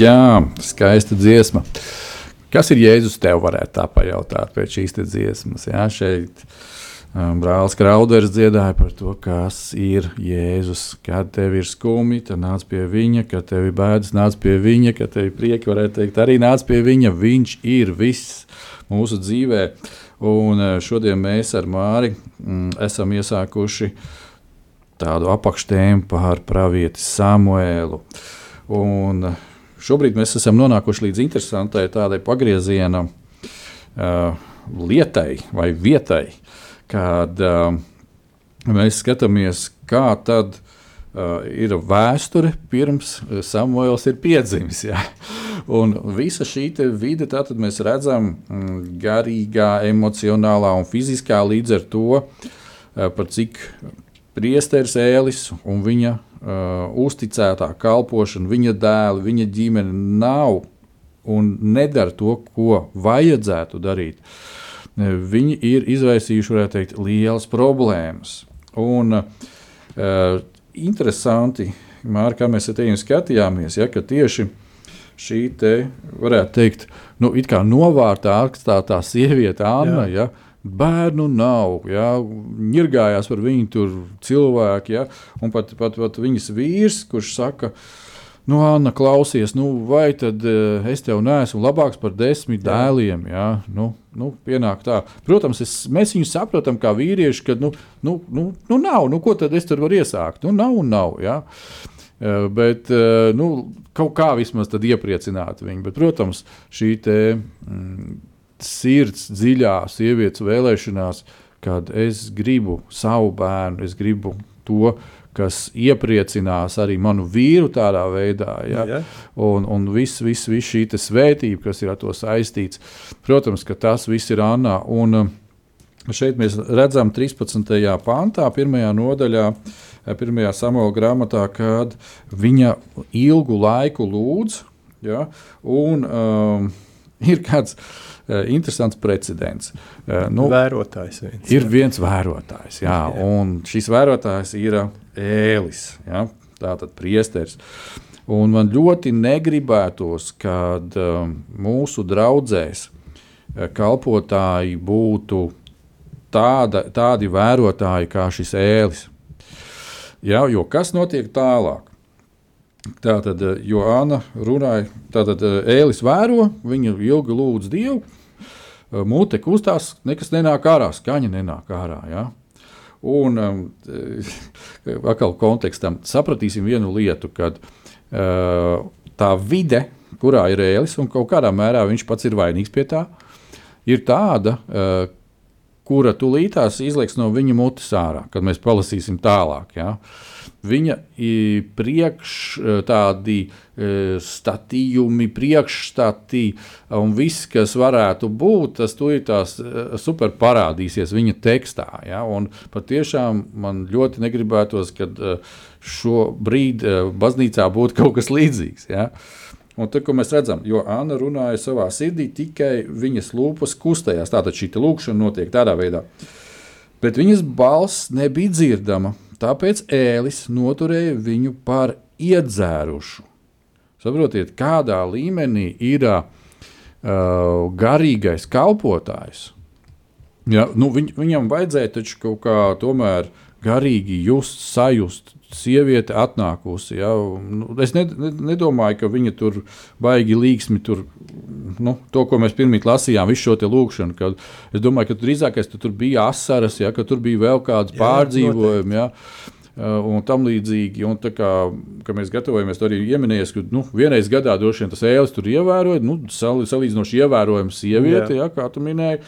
Jā, skaista dziesma. Kas ir Jēzus tev, varētu tā pajautāt pēc šīs dziesmas? Jā, šeit um, brālis Krauders dziedāja par to, kas ir Jēzus. Kad tev ir skumji, tad nāc pie viņa, kad tev ir bēdas, nāc pie viņa, kad tev ir prieki, varētu teikt, arī nāc pie viņa. Viņš ir viss mūsu dzīvē. Un uh, šodien mēs ar Māri mm, esam iesākuši tādu apakštēmu par pravieti Samuēlu. Un uh, šobrīd mēs esam nonākuši līdz interesantai tādai pagrieziena uh, lietai vai vietai, kad uh, mēs skatāmies, kā tad uh, ir vēsture pirms Samuēls ir piedzimis. Ja? Un visa šī vide, tātad mēs redzam mm, garīgā, emocionālā un fiziskā līdz ar to, uh, par cik priesteris Ēlis un viņa uh, uzticētā kalpošana, viņa dēli, viņa ģimene nav un nedara to, ko vajadzētu darīt. Viņi ir izraisījuši, varētu teikt, lielas problēmas. Un uh, interesanti, Mārka, kā mēs tevi skatījāmies, ja, ka tieši šī te, varētu teikt, nu, it kā novārtā atstātā sieviete Anna, ja, bērnu nav, ja, ņirgājās par viņu tur cilvēki, ja, un pat, pat, pat viņas vīrs, kurš saka, nu, Anna, klausies, nu, vai tad uh, es tev neesmu labāks par desmit Jā. dēliem, ja, nu, nu, pienāk tā. Protams, es, mēs viņu saprotam kā vīrieši, ka, nu, nu, nu, nu nav, nu, ko tad es tur varu iesākt, nu, nav nav, ja. Uh, bet uh, nu, kaut kā vismaz iepriecināt viņu. Bet, protams, šī te, mm, sirds dziļā sievietes vēlēšanās, kad es gribu savu bērnu, es gribu to, kas iepriecinās arī manu vīru tādā veidā. Ja? Ja. Un, un viss vis, vis šī svētība, kas ir ar to saistīts, protams, ka tas viss ir Anna. Un, uh, Šeit mēs redzam 13. pantā, pirmajā nodaļā, eh, pirmajā samola grāmatā, kad viņa ilgu laiku lūdz. Ja, un um, ir kāds uh, interesants precedents. Uh, Nu, Vērotājs viens. ir viens vērotājs, jā, un šis vērotājs ir Ēlis, jā, tātad priesteris. Un man ļoti negribētos, kad mūsu draudzēs kalpotāji būtu tāda, tādi vērotāji kā šis ēlis. Jā, jo kas notiek tālāk? Tātad, eh, jo Anna runāja, tātad eh, ēlis vēro, viņa ilgi lūdz Dievu, eh, mute kustās, nekas nenāk ārā, skaņa nenāk ārā. Ja? Un atkal kontekstam sapratīsim vienu lietu, kad uh, tā vide, kurā ir ēlis, un kaut kādā mērā viņš pats ir vainīgs pie tā, ir tāda, uh, kura tūlītās izliks no viņa mutes ārā, kad mēs palasīsim tālāk. Ja? Viņa ir priekš eh, tādi e, statījumi, priekšstati un viss, kas varētu būt, tas tur ir tās e, super parādīsies viņa tekstā. Ja? Un patiešām man ļoti negribētos, kad e, šobrīd e, baznīcā būtu kaut kas līdzīgs. Ja? Un ko mēs redzam, jo Anna runāja savā sirdī, tikai viņas lūpas kustējās. Tātad šī lūkšana notiek tādā veidā. Bet viņas balss nebija dzirdama, tāpēc ēlis noturēja viņu par iedzērušu. Saprotiet, kādā līmenī ir uh, garīgais kalpotājs. Ja, nu, viņ, viņam vajadzēja taču kaut kā tomēr garīgi just, sajust. Sieviete atnākusi. Ja? Nu, es ne, ne, nedomāju, ka viņa tur baigi līksmi. Tur, nu, to, ko mēs pirmie lasījām, visu šo lūkšanu. Kad, es domāju, ka drīzākais tu tur bija asaras, ja? ka tur bija vēl kādi pārdzīvojumi. Ja? Un tam līdzīgi. Un tā kā, mēs gatavojamies, arī ieminējies, ka nu, vienreiz gadā droši vien tas ēlis tur ievēroja, nu, salīdzinoši ievērojama sieviete, jā. Jā, kā tu minēji.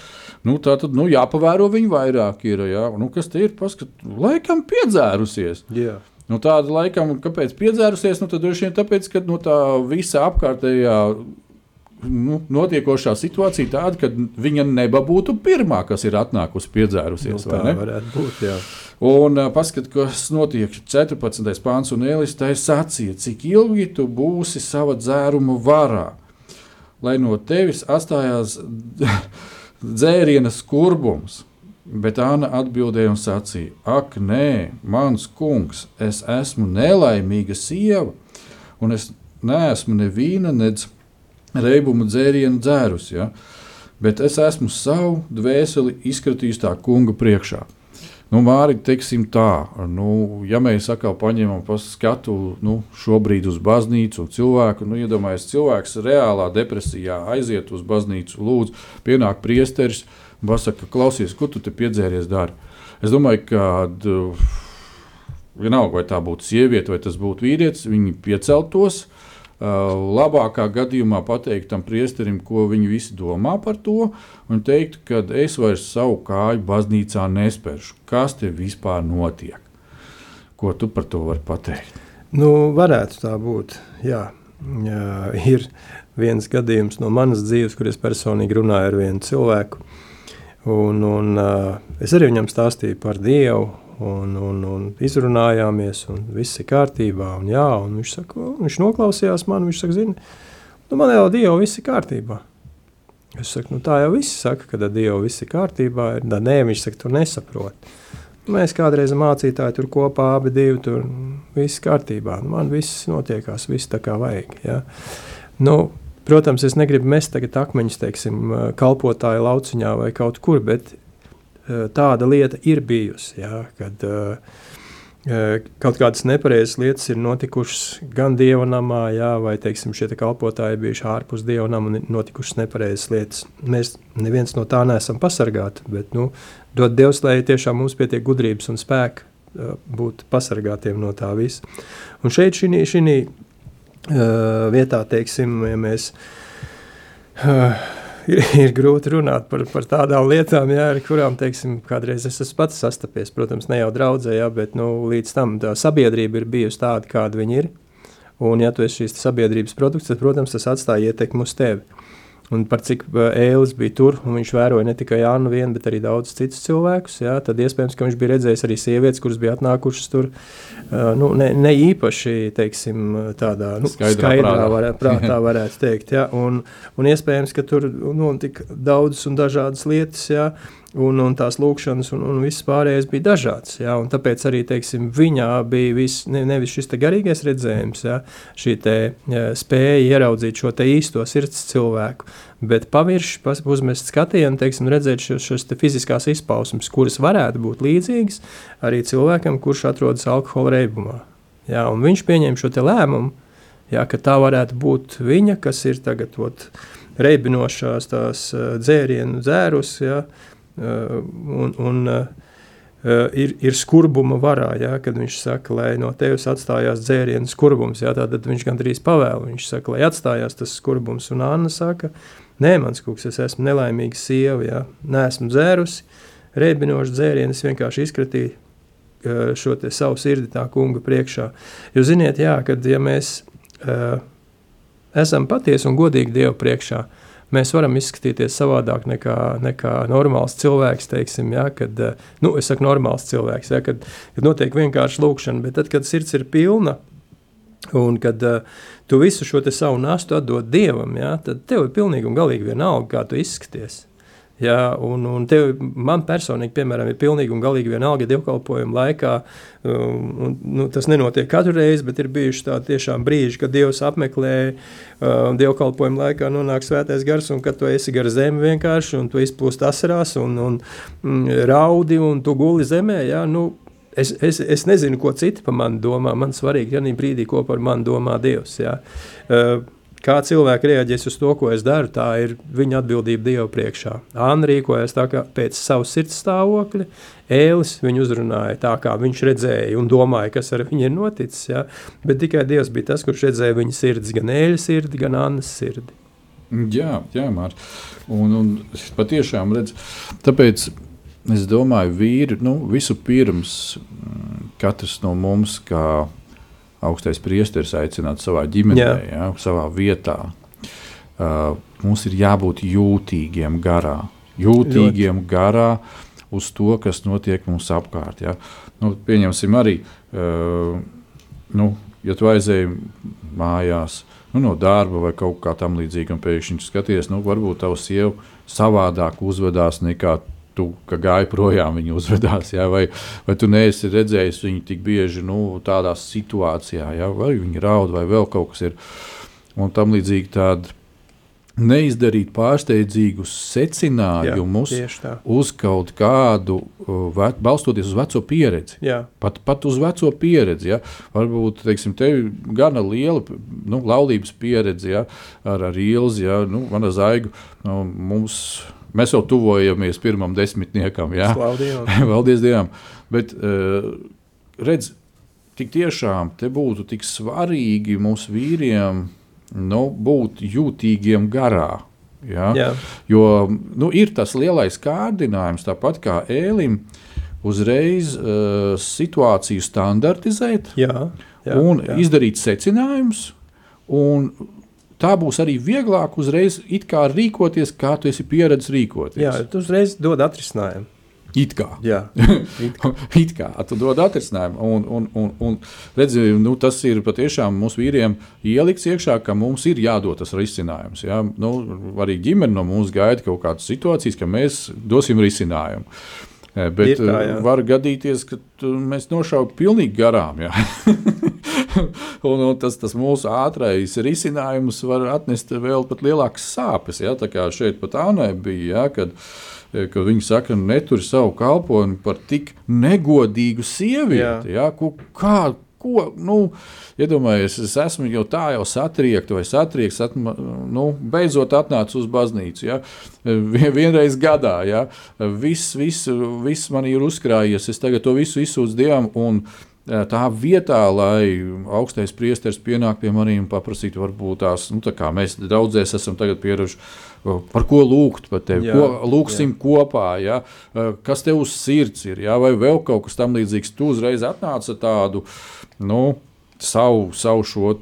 Nu, tā tad nu, jāpavēro viņu vairāk. Ir, jā. nu, kas te ir? Paskat, laikam piedzērusies. Jā. Nu, tāda laikam, kāpēc piedzērusies, nu, tad droši vien tāpēc, ka nu, tā visa apkārtējā nu, notiekošā situācija tāda, ka viņa neba būtu pirmā, kas ir atnākusi piedzērusies. Nu, tā varētu būt. Jā. Un uh, paskat, kas notiek 14. pāns un Elistai sacīja, cik ilgi tu būsi sava dzēruma varā, lai no tevis atstājās dzēriena skurbums. Bet Anna atbildēja un sacīja: Ak, nē, mans kungs, es esmu nelaimīga sieva, un es neesmu nevīna, nedz reibumu dzērienu dzērus, ja? bet es esmu savu dvēseli izskatījusi tā kunga priekšā. Nu, Mārķis, teiksim tā, nu, ja mēs atkal paņemam skatu nu, šobrīd uz baznīcu, cilvēku, nu, iedomājieties, cilvēks reālā depresijā aiziet uz baznīcu, lūdzu, pienāk priesteris un pasaka, klausies, ko tu te piedzēries dari. Es domāju, ka vienalga, vai tā būtu sieviete vai tas būtu vīrietis, viņi pieceltos, Uh, labākā gadījumā pateikt tam priesterim, ko viņi visi domā par to, un teikt, ka es vairs savu kāju baznīcā nespēršu. Kas te vispār notiek? Ko tu par to vari pateikt? Nu, varētu tā būt. Jā. Jā, ir viens gadījums no manas dzīves, kur es personīgi runāju ar vienu cilvēku. Un, un, uh, es arī viņam stāstīju par Dievu, un, un, un izrunājāmies, un viss ir kārtībā. Un, jā, un viņš, saka, viņš noklausījās man, viņš saka, zini, nu, man jau Dievu viss ir kārtībā. Es saku, nu, tā jau viss saka, ka Dievu viss ir kārtībā. Ir, da, nē, viņš saka, tu nesaproti. Mēs kādreiz mācītāji tur kopā abi divi, tur viss kārtībā. Nu, man viss notiekās, viss tā kā vajag. Ja? Nu, protams, es negribu mest tagad akmeņus, teiksim, kalpotāju lauciņā vai kaut kur, bet tāda lieta ir bijusi. Jā, kad, kaut kādas nepareizas lietas ir notikušas gan dieva namā, jā, vai teiksim, šie te kalpotāji bijuši ārpus dieva nama un notikušas nepareizas lietas. Mēs neviens no tā neesam pasargāti, bet nu, dod Dievs, lai tiešām mums pietiek gudrības un spēka būt pasargātiem no tā visa. Un šeit šī vietā, teiksim, ja mēs ir, ir grūti runāt par, par tādām lietām, jā, ar kurām teiksim, kādreiz es esmu pats sastapies. Protams, ne jau draudzē, jā, bet nu, līdz tam tā sabiedrība ir bijusi tāda, kāda viņa ir. Un, ja tu esi šīs sabiedrības produkts, tad, protams, tas atstāja ietekmi uz tevi. Un par cik ēlis bija tur, un viņš vēroja ne tikai Jānu vienu, bet arī daudzus citus cilvēkus, jā, tad iespējams, ka viņš bija redzējis arī sievietes, kuras bija atnākušas tur, uh, nu, ne, ne īpaši, teiksim, tādā nu, skaidrā, skaidrā prātā. Varē, prātā varētu teikt, jā, un, un iespējams, ka tur notika nu, daudzas un dažādas lietas, jā, un, un tās lūkšanas, un, un viss pārējais bija dažāds. Ja, tāpēc arī teiksim, viņā bija vis, ne, nevis šis garīgais redzējums, ja, šī te, ja, spēja ieraudzīt šo īsto sirds cilvēku, bet pavirši uzmest skatienu, teiksim, redzēt šos fiziskās izpausmes, kuras varētu būt līdzīgas arī cilvēkam, kurš atrodas alkohola reibumā. Ja, viņš pieņēma šo lēmumu, ja, ka tā varētu būt viņa, kas ir tagad ot, reibinošās tās dzērienu dzērus. Ja, un, un uh, ir, ir skurbuma varā, ja, kad viņš saka, lai no tevis atstājās dzērienu skurbums. Ja, tad viņš gandrīz pavēl, viņš saka, lai atstājās tas skurbums. Un Anna saka, nē, mans kungs, es esmu nelaimīga sieva, ja, neesmu dzērusi, reibinošu dzērienu, es vienkārši izkratīju šo savu sirdi tā kunga priekšā. Jūs ziniet, jā, kad ja mēs uh, esam patiesi un godīgi Dievu priekšā, uh, mēs varam izskatīties savādāk nekā, nekā normāls cilvēks. Teiksim, ja, kad, nu, es saku, normāls cilvēks, ja, kad, kad notiek vienkārši lūkšana, bet tad, kad sirds ir pilna Un kad uh, tu visu šo savu nastu atdod dievam, ja, tad tev ir pilnīgi un galīgi vienalga, kā tu izskaties. Ja, un, un tev, man personīgi, piemēram, ir pilnīgi un galīgi vienalga dievkalpojuma laikā. Um, un, nu, tas nenotiek katru reizi, bet ir bijuši tādi brīži, kad Dievs apmeklē um, dievkalpojuma laikā, nonāk svētais gars, un kad tu esi gar zemi vienkārši, un tu izplūst asarās, un, un mm, raudi, un tu guli zemē. Ja, nu, Es, es, es nezinu, ko citi par mani domā. Man svarīgi, ja brīdī, ko par mani domā Dievs. Ja. Uh, Kā cilvēki reaģēs uz to, ko es daru, tā ir viņa atbildība Dieva priekšā. Anna rīkojas tā kā pēc savas sirds stāvokļa, Ēlis viņu uzrunāja tā, kā viņš redzēja un domāja, kas ar viņu ir noticis. Ja? Bet tikai Dievs bija tas, kurš redzēja viņa sirds, gan Ēļa sirdi, gan Annas sirdi. Jā, jā Mārtiņ. Un, un patiešām redz, tāpēc es domāju, vīri, nu, visu pirms mm, katrs no mums, kā augstais priesteris aicināts savā ģimenē, Jā. ja, savā vietā. Uh, mums ir jābūt jūtīgiem garā, jūtīgiem Ļoti. garā uz to, kas notiek mums apkārt. Ja. Nu, pieņemsim arī, uh, nu, ja tu aizēji mājās nu, no darba vai kaut kā tam līdzīga, un pēkšņi skaties, nu, varbūt tavs sieva savādāk uzvedās nekā tu gāji projām, viņa uzvedās, ja? vai, vai tu neesi redzējis viņu tik bieži nu, tādā situācijā, ja? vai viņi raud, vai vēl kaut kas ir. Un tam līdzīgi tādi neizdarīt pārsteidzīgus secinājumus Jā, uz kaut kādu, ve, balstoties uz veco pieredzi. Jā. Pat, pat uz veco pieredzi. Ja? Varbūt teiksim, tev ir gana liela nu, laulības pieredze ja? ar, ar Ilzi, ja? nu, mana zaigu. Nu, mums, Mēs jau tuvojamies pirmam desmitniekam. Jā, paldies Dievam. Bet, uh, redz, tik tiešām te būtu tik svarīgi mūsu vīriem nu, būt jūtīgiem garā. Ja? Jā. Jo nu, ir tas lielais kārdinājums, tāpat kā ēlim, uzreiz uh, situāciju standartizēt jā, jā, un jā. izdarīt secinājumus. Un tā būs arī vieglāk uzreiz rīkoties, kā tu esi pieredzējis rīkoties. Jā, tu uzreiz dod atrisinājumu. It kā. Jā, it kā. it kā tu dod atrisinājumu. Un, un, un, un redzi, nu, tas ir patiešām mūsu vīriem ielikts iekšā, ka mums ir jādod tas risinājums. Ja? Nu, arī ģimene no mums gaida kaut kādas situācijas, ka mēs dosim risinājumu. Bet tā, jā. Var gadīties, ka mēs nošaubām pilnīgi garām. un, un tas, tas mūsu ātrākais risinājums var atnest vēl pat lielākas sāpes. Ja? Tā kā šeit pat Ānai bija, ja, kad, kad viņi saka, neturi savu kalponi par tik negodīgu sievieti. Ja? Ko, kā, ko, nu, iedomājieties, es esmu jau tā jau satriekta vai satriekts, atma, nu, beidzot atnācis uz baznīcu. Ja? Vienreiz gadā, ja? viss, viss, viss man ir uzkrājies, es tagad to visu izsūdzu Dievam. Un, Tā vietā, lai augstais priesteris pienāk pie maniem un paprasītu, varbūt tās, nu, tā kā mēs daudzēs esam pieraduši, par ko lūgt par tevi, jā, ko lūgsim jā. kopā, ja? kas tev uz sirds ir, ja? vai vēl kaut kas tam līdzīgs. Tu uzreiz atnāci tādu, nu, savu, savu šo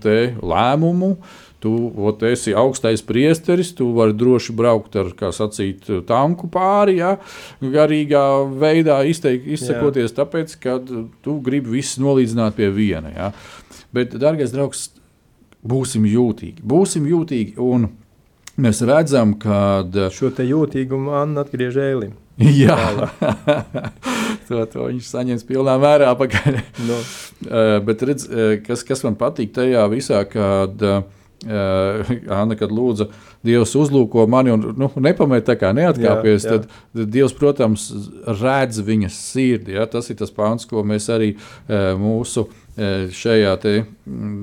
lēmumu. Tu ot, esi augstais priesteris, tu vari droši braukt ar, kā sacīt, tanku pāri, ja, garīgā veidā izteik, izsakoties, Jā. tāpēc, ka tu gribi visus nolīdzināt pie viena. Ja. Bet, dārgais draugs, būsim jūtīgi. Būsim jūtīgi un mēs redzam, ka. Šo jūtīgumu man atgriež ēlim. Jā, to, to viņš saņems pilnā mērā pakaļ. No. uh, bet redz, uh, kas, kas man patīk tajā visā, kad uh, Anna, kad lūdza Dievs uzlūko mani un nu, nepamet tā kā neatkāpies, jā, jā. tad Dievs, protams, redz viņas sirdi. Ja? Tas ir tas pāns, ko mēs arī uh, mūsu šajā te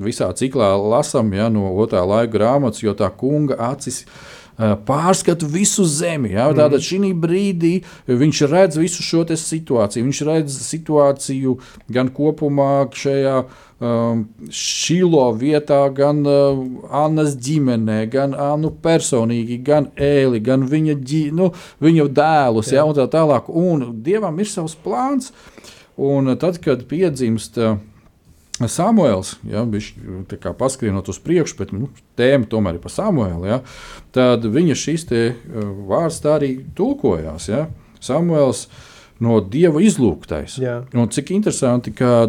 visā ciklā lasām ja, no otrā laika grāmatas, jo tā kunga acis ir Eh, pārskatu visu zemi. Ja? Tātad šī brīdī viņš redz visu šo situāciju. Viņš redz situāciju gan kopumā šajā um, šilo vietā, gan uh, Annas ģimenē, gan Annu personīgi, gan Ēli, gan viņa, ģi, nu, viņa dēlus. Ja? Un tā tālāk. Un Dievam ir savs plāns. Un tad, kad piedzimst uh, Samuēls, ja, viņš paskrienot uz priekšu, bet nu, tēma tomēr ir par Samuēlu, ja, tad viņa te, uh, vārds tā arī tulkojās. Ja. Samuēls no dieva izlūgtais. Cik interesanti, ka,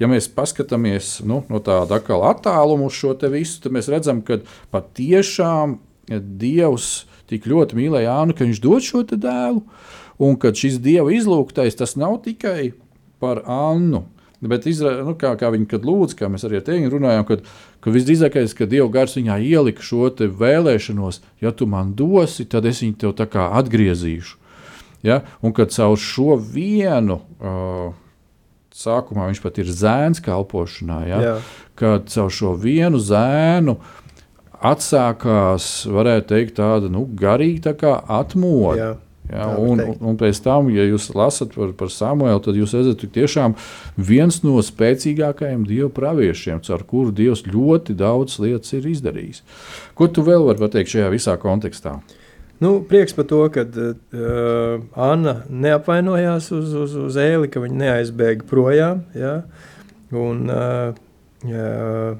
ja mēs paskatāmies nu, no tāda attāluma uz šo visu, tad mēs redzam, ka patiešām Dievs tik ļoti mīlēja Jānu, ka viņš dod šo dēlu, un ka šis dieva izlūgtais tas nav tikai par Annu. Bet izra, nu, kā, kā viņi lūdz, kā mēs arī ar tevi runājām, kad, ka visdrīzākais, ka Dieva gars viņā ielika šo vēlēšanos, ja tu man dosi, tad es viņu tev atgriezīšu. Ja? Un kad caur šo vienu, uh, sākumā viņš pat ir zēns kalpošanā, ja? Jā. kad caur šo vienu zēnu atsākās, varētu teikt, tāda nu, garīga tā atmoda. Ja, un, un, pēc tam, ja jūs lasat par, par Samuelu, tad jūs redzat, ka tiešām viens no spēcīgākajiem dievu praviešiem, ar kuru Dievs ļoti daudz lietas ir izdarījis. Ko tu vēl vari pateikt šajā visā kontekstā? Nu, prieks par to, ka uh, Anna neapvainojās uz, uz, uz ēli, ka viņa neaizbēga projām. Ja? Un, uh, uh,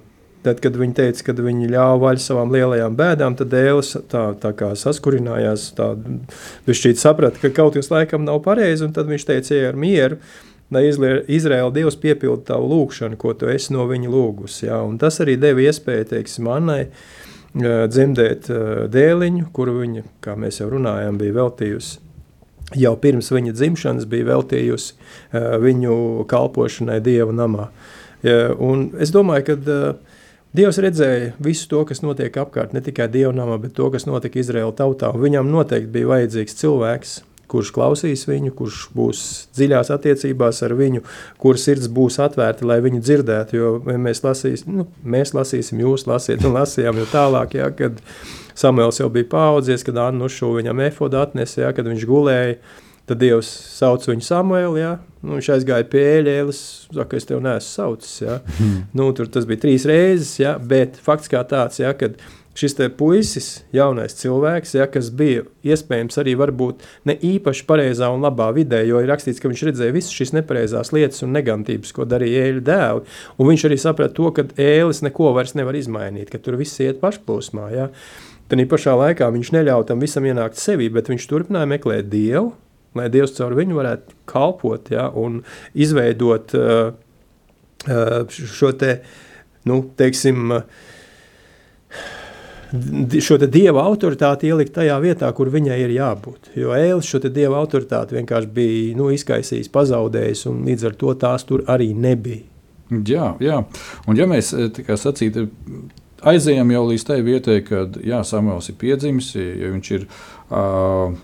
tad, kad viņa teica, ka viņa ļāva vaļu savām lielajām bēdām, tad Dēls tā, tā kā saskurinājās. Viņš šķiet saprata, ka kaut kas laikam nav pareizi, un tad viņš teica, ej ar mieru. Lai Izraēla Dievs piepildu tavu lūgšanu, ko tu esi no viņa lūgusi. Ja? Un tas arī deva iespēju, teiksim, uh, dzemdēt dēliņu, kuru viņa, kā mēs jau runājām, bija veltījusi. Jau pirms viņa dzimšanas bija veltījusi viņu kalpošanai Dieva namā. Un es domāju, ka Dievs redzēja visu to, kas notiek apkārt, ne tikai Dieva namā, bet to, kas notika Izraēla tautā. Viņam noteikti bija vajadzīgs cilvēks, kurš klausīs viņu, kurš būs dziļās attiecībās ar viņu, kuras sirds būs atvērta, lai viņu dzirdētu. Jo mēs lasīsim, nu, mēs lasīsim, jūs lasiet, un lasījām jau tālāk, ja, kad Samuēls jau bija paudzies, kad Anna šo viņam efodu atnesa, ja, kad viņš gulēja. Tad Dievs sauc viņu Samuēlu, ja? nu, viņš aizgāja pie ēļas, saka, es tevi neesmu saucis. Ja? Mm. Nu, tur tas bija trīs reizes, ja? bet fakts kā tāds, ja, kad šis puisis, jaunais cilvēks, ja, kas bija iespējams arī ne īpaši pareizā un labā vidē, jo ir rakstīts, ka viņš redzēja visas šīs nepareizās lietas un negantības, ko darīja ēļu dēli. Un viņš arī saprata to, ka ēlis neko vairs nevar izmainīt, ka tur viss iet pašplūsmā. Ja. Tad pašā laikā viņš neļāva tam visam ienākt sevī, bet viņš turpināja meklēt Dievu, lai Dievs caur viņu varētu kalpot ja, un izveidot uh, uh, šo te, nu, teiksim, uh, šo dieva autoritāti ielikt tajā vietā, kur viņai ir jābūt. Jo Ēlis šo dieva autoritāti vienkārši bija nu, izkaisījis, pazaudējis, un līdz ar to tās tur arī nebija. Jā, jā. un ja mēs eh, sacītu, aizējām jau līdz tai vietai, kad jā, Samuels ir piedzimis, ja viņš ir. Uh,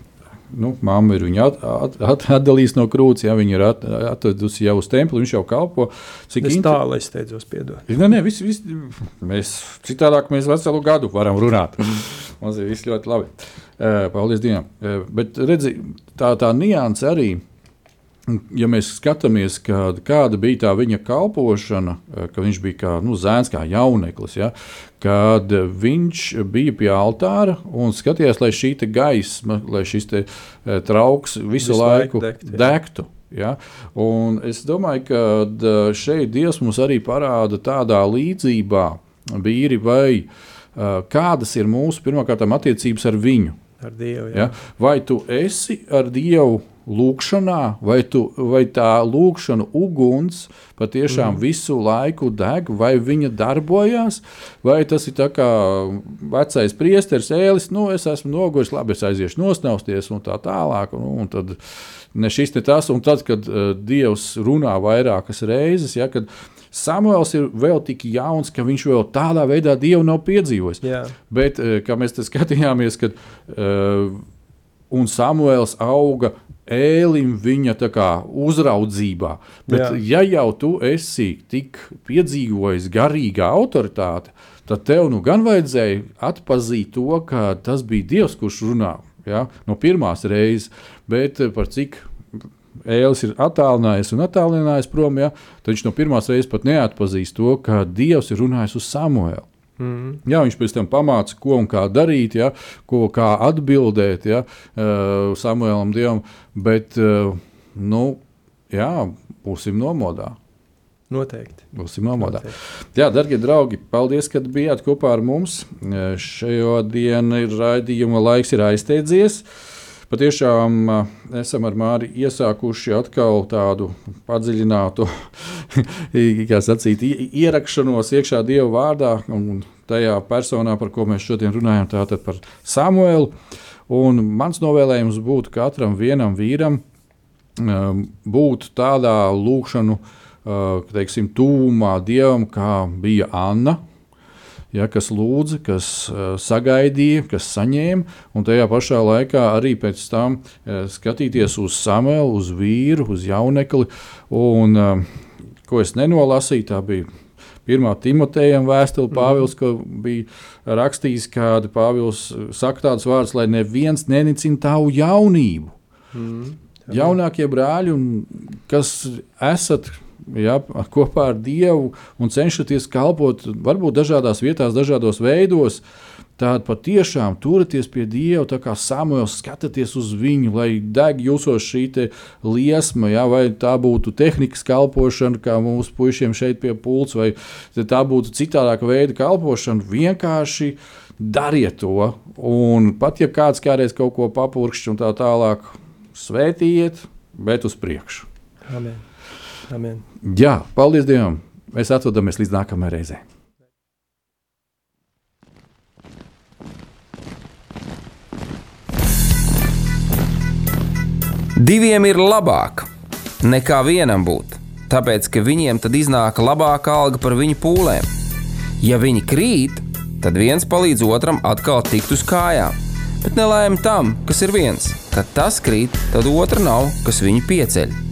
nu, mamma ir viņu at, at, at, atdalījusi no krūts, ja viņa ir at, atvedusi jau uz templi, viņš jau kalpo. Cik es tālu es steidzos piedot. Nē, nē, viss, viss, mēs citādāk mēs veselu gadu varam runāt. Mums ir viss ļoti labi. Paldies Dievam. Bet redzi, tā, tā nianse arī ja mēs skatāmies, kad, kāda bija tā viņa kalpošana, eh, ka viņš bija kā nu, zēns, kā jauneklis, ja, kad viņš bija pie altāra un skatījās, lai šī gaisma, lai šis te, eh, trauks visu, visu laiku degt, degtu. Ja? Un es domāju, ka eh, šeit Dievs mums arī parāda tādā līdzībā, vīri, vai kādas ir mūsu pirmkārt attiecības ar viņu. Ar Dievu, ja? Ja? Vai tu esi ar Dievu lūkšanā, vai, tu, vai tā lūkšana uguns patiešām mm. visu laiku deg, vai viņa darbojas, vai tas ir kā vecais priesteris ēlis, nu es esmu noguris, labi, es aiziešu nosnausties un tā tālāk. Un, un tad ne šis, ne tas, un tad, kad uh, Dievs runā vairākas reizes, ja, kad Samuēls ir vēl tik jauns, ka viņš vēl tādā veidā Dievu nav piedzīvojis. Jā. Bet, uh, kā mēs skatījāmies, kad uh, un Samuēls auga ēlim viņa kā, uzraudzībā. Bet, Jā. ja jau tu esi tik piedzīvojis garīgā autoritāte, tad tev nu gan vajadzēja atpazīt to, ka tas bija Dievs, kurš runā ja, no pirmās reizes, bet par cik. Ēlis ir attālinājies un attālinājies prom, ja, tad viņš no pirmās reizes pat neatpazīst to, ka Dievs ir runājis uz Samuēlu. Mm. Jā, viņš pēc tam pamāca, ko un kā darīt, ja, ko kā atbildēt ja, uh, Samuēlam Dievam. Bet, uh, nu, jā, būsim nomodā. Noteikti. Būsim nomodā. Noteikti. Jā, darbie draugi, paldies, ka bijāt kopā ar mums. Šajā dienā ir raidījuma laiks, ir aizteidzies. Patiešām esam ar Māri iesākuši atkal tādu padziļinātu sacīt, ierakšanos iekšā Dieva vārdā un tajā personā, par ko mēs šodien runājam, tātad par Samuelu. Un mans novēlējums būtu katram vienam vīram būt tādā lūkšanu, teiksim, tūmā Dievam, kā bija Anna ja, kas lūdza, kas uh, sagaidīja, kas saņēma, un tajā pašā laikā arī pēc tam uh, skatīties uz Samuelu, uz vīru, uz jaunekli. Un, uh, ko es nenolasīju, tā bija pirmā Timotejam vēstule, mhm. Pāvils, ko bija rakstījis, kāda Pāvils saka tādus vārdus, lai neviens nenicina tavu jaunību. Mm. Jaunākie brāļi, kas esat ja, kopā ar Dievu un cenšaties kalpot varbūt dažādās vietās, dažādos veidos. Tātad patiešām turieties pie Dieva, tā kā Samuēls skatāties uz viņu, lai deg jūsos šī liesma, ja, vai tā būtu tehnikas kalpošana, kā mūsu puišiem šeit pie pults, vai tā būtu citādāka veida kalpošana. Vienkārši dariet to, un pat ja kāds kādreiz kaut ko papurkšķi un tā tālāk, svētījiet, bet uz priekšu. Amen. Amen. Jā, paldies Dievam! Mēs atrodamies līdz nākamajai reizei. Diviem ir labāk nekā vienam būt, tāpēc ka viņiem tad iznāk labāka alga par viņu pūlēm. Ja viņi krīt, tad viens palīdz otram atkal tikt uz kājām. Bet nelēma tam, kas ir viens, kad tas krīt, tad otra nav, kas viņu pieceļ.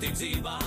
Ziba.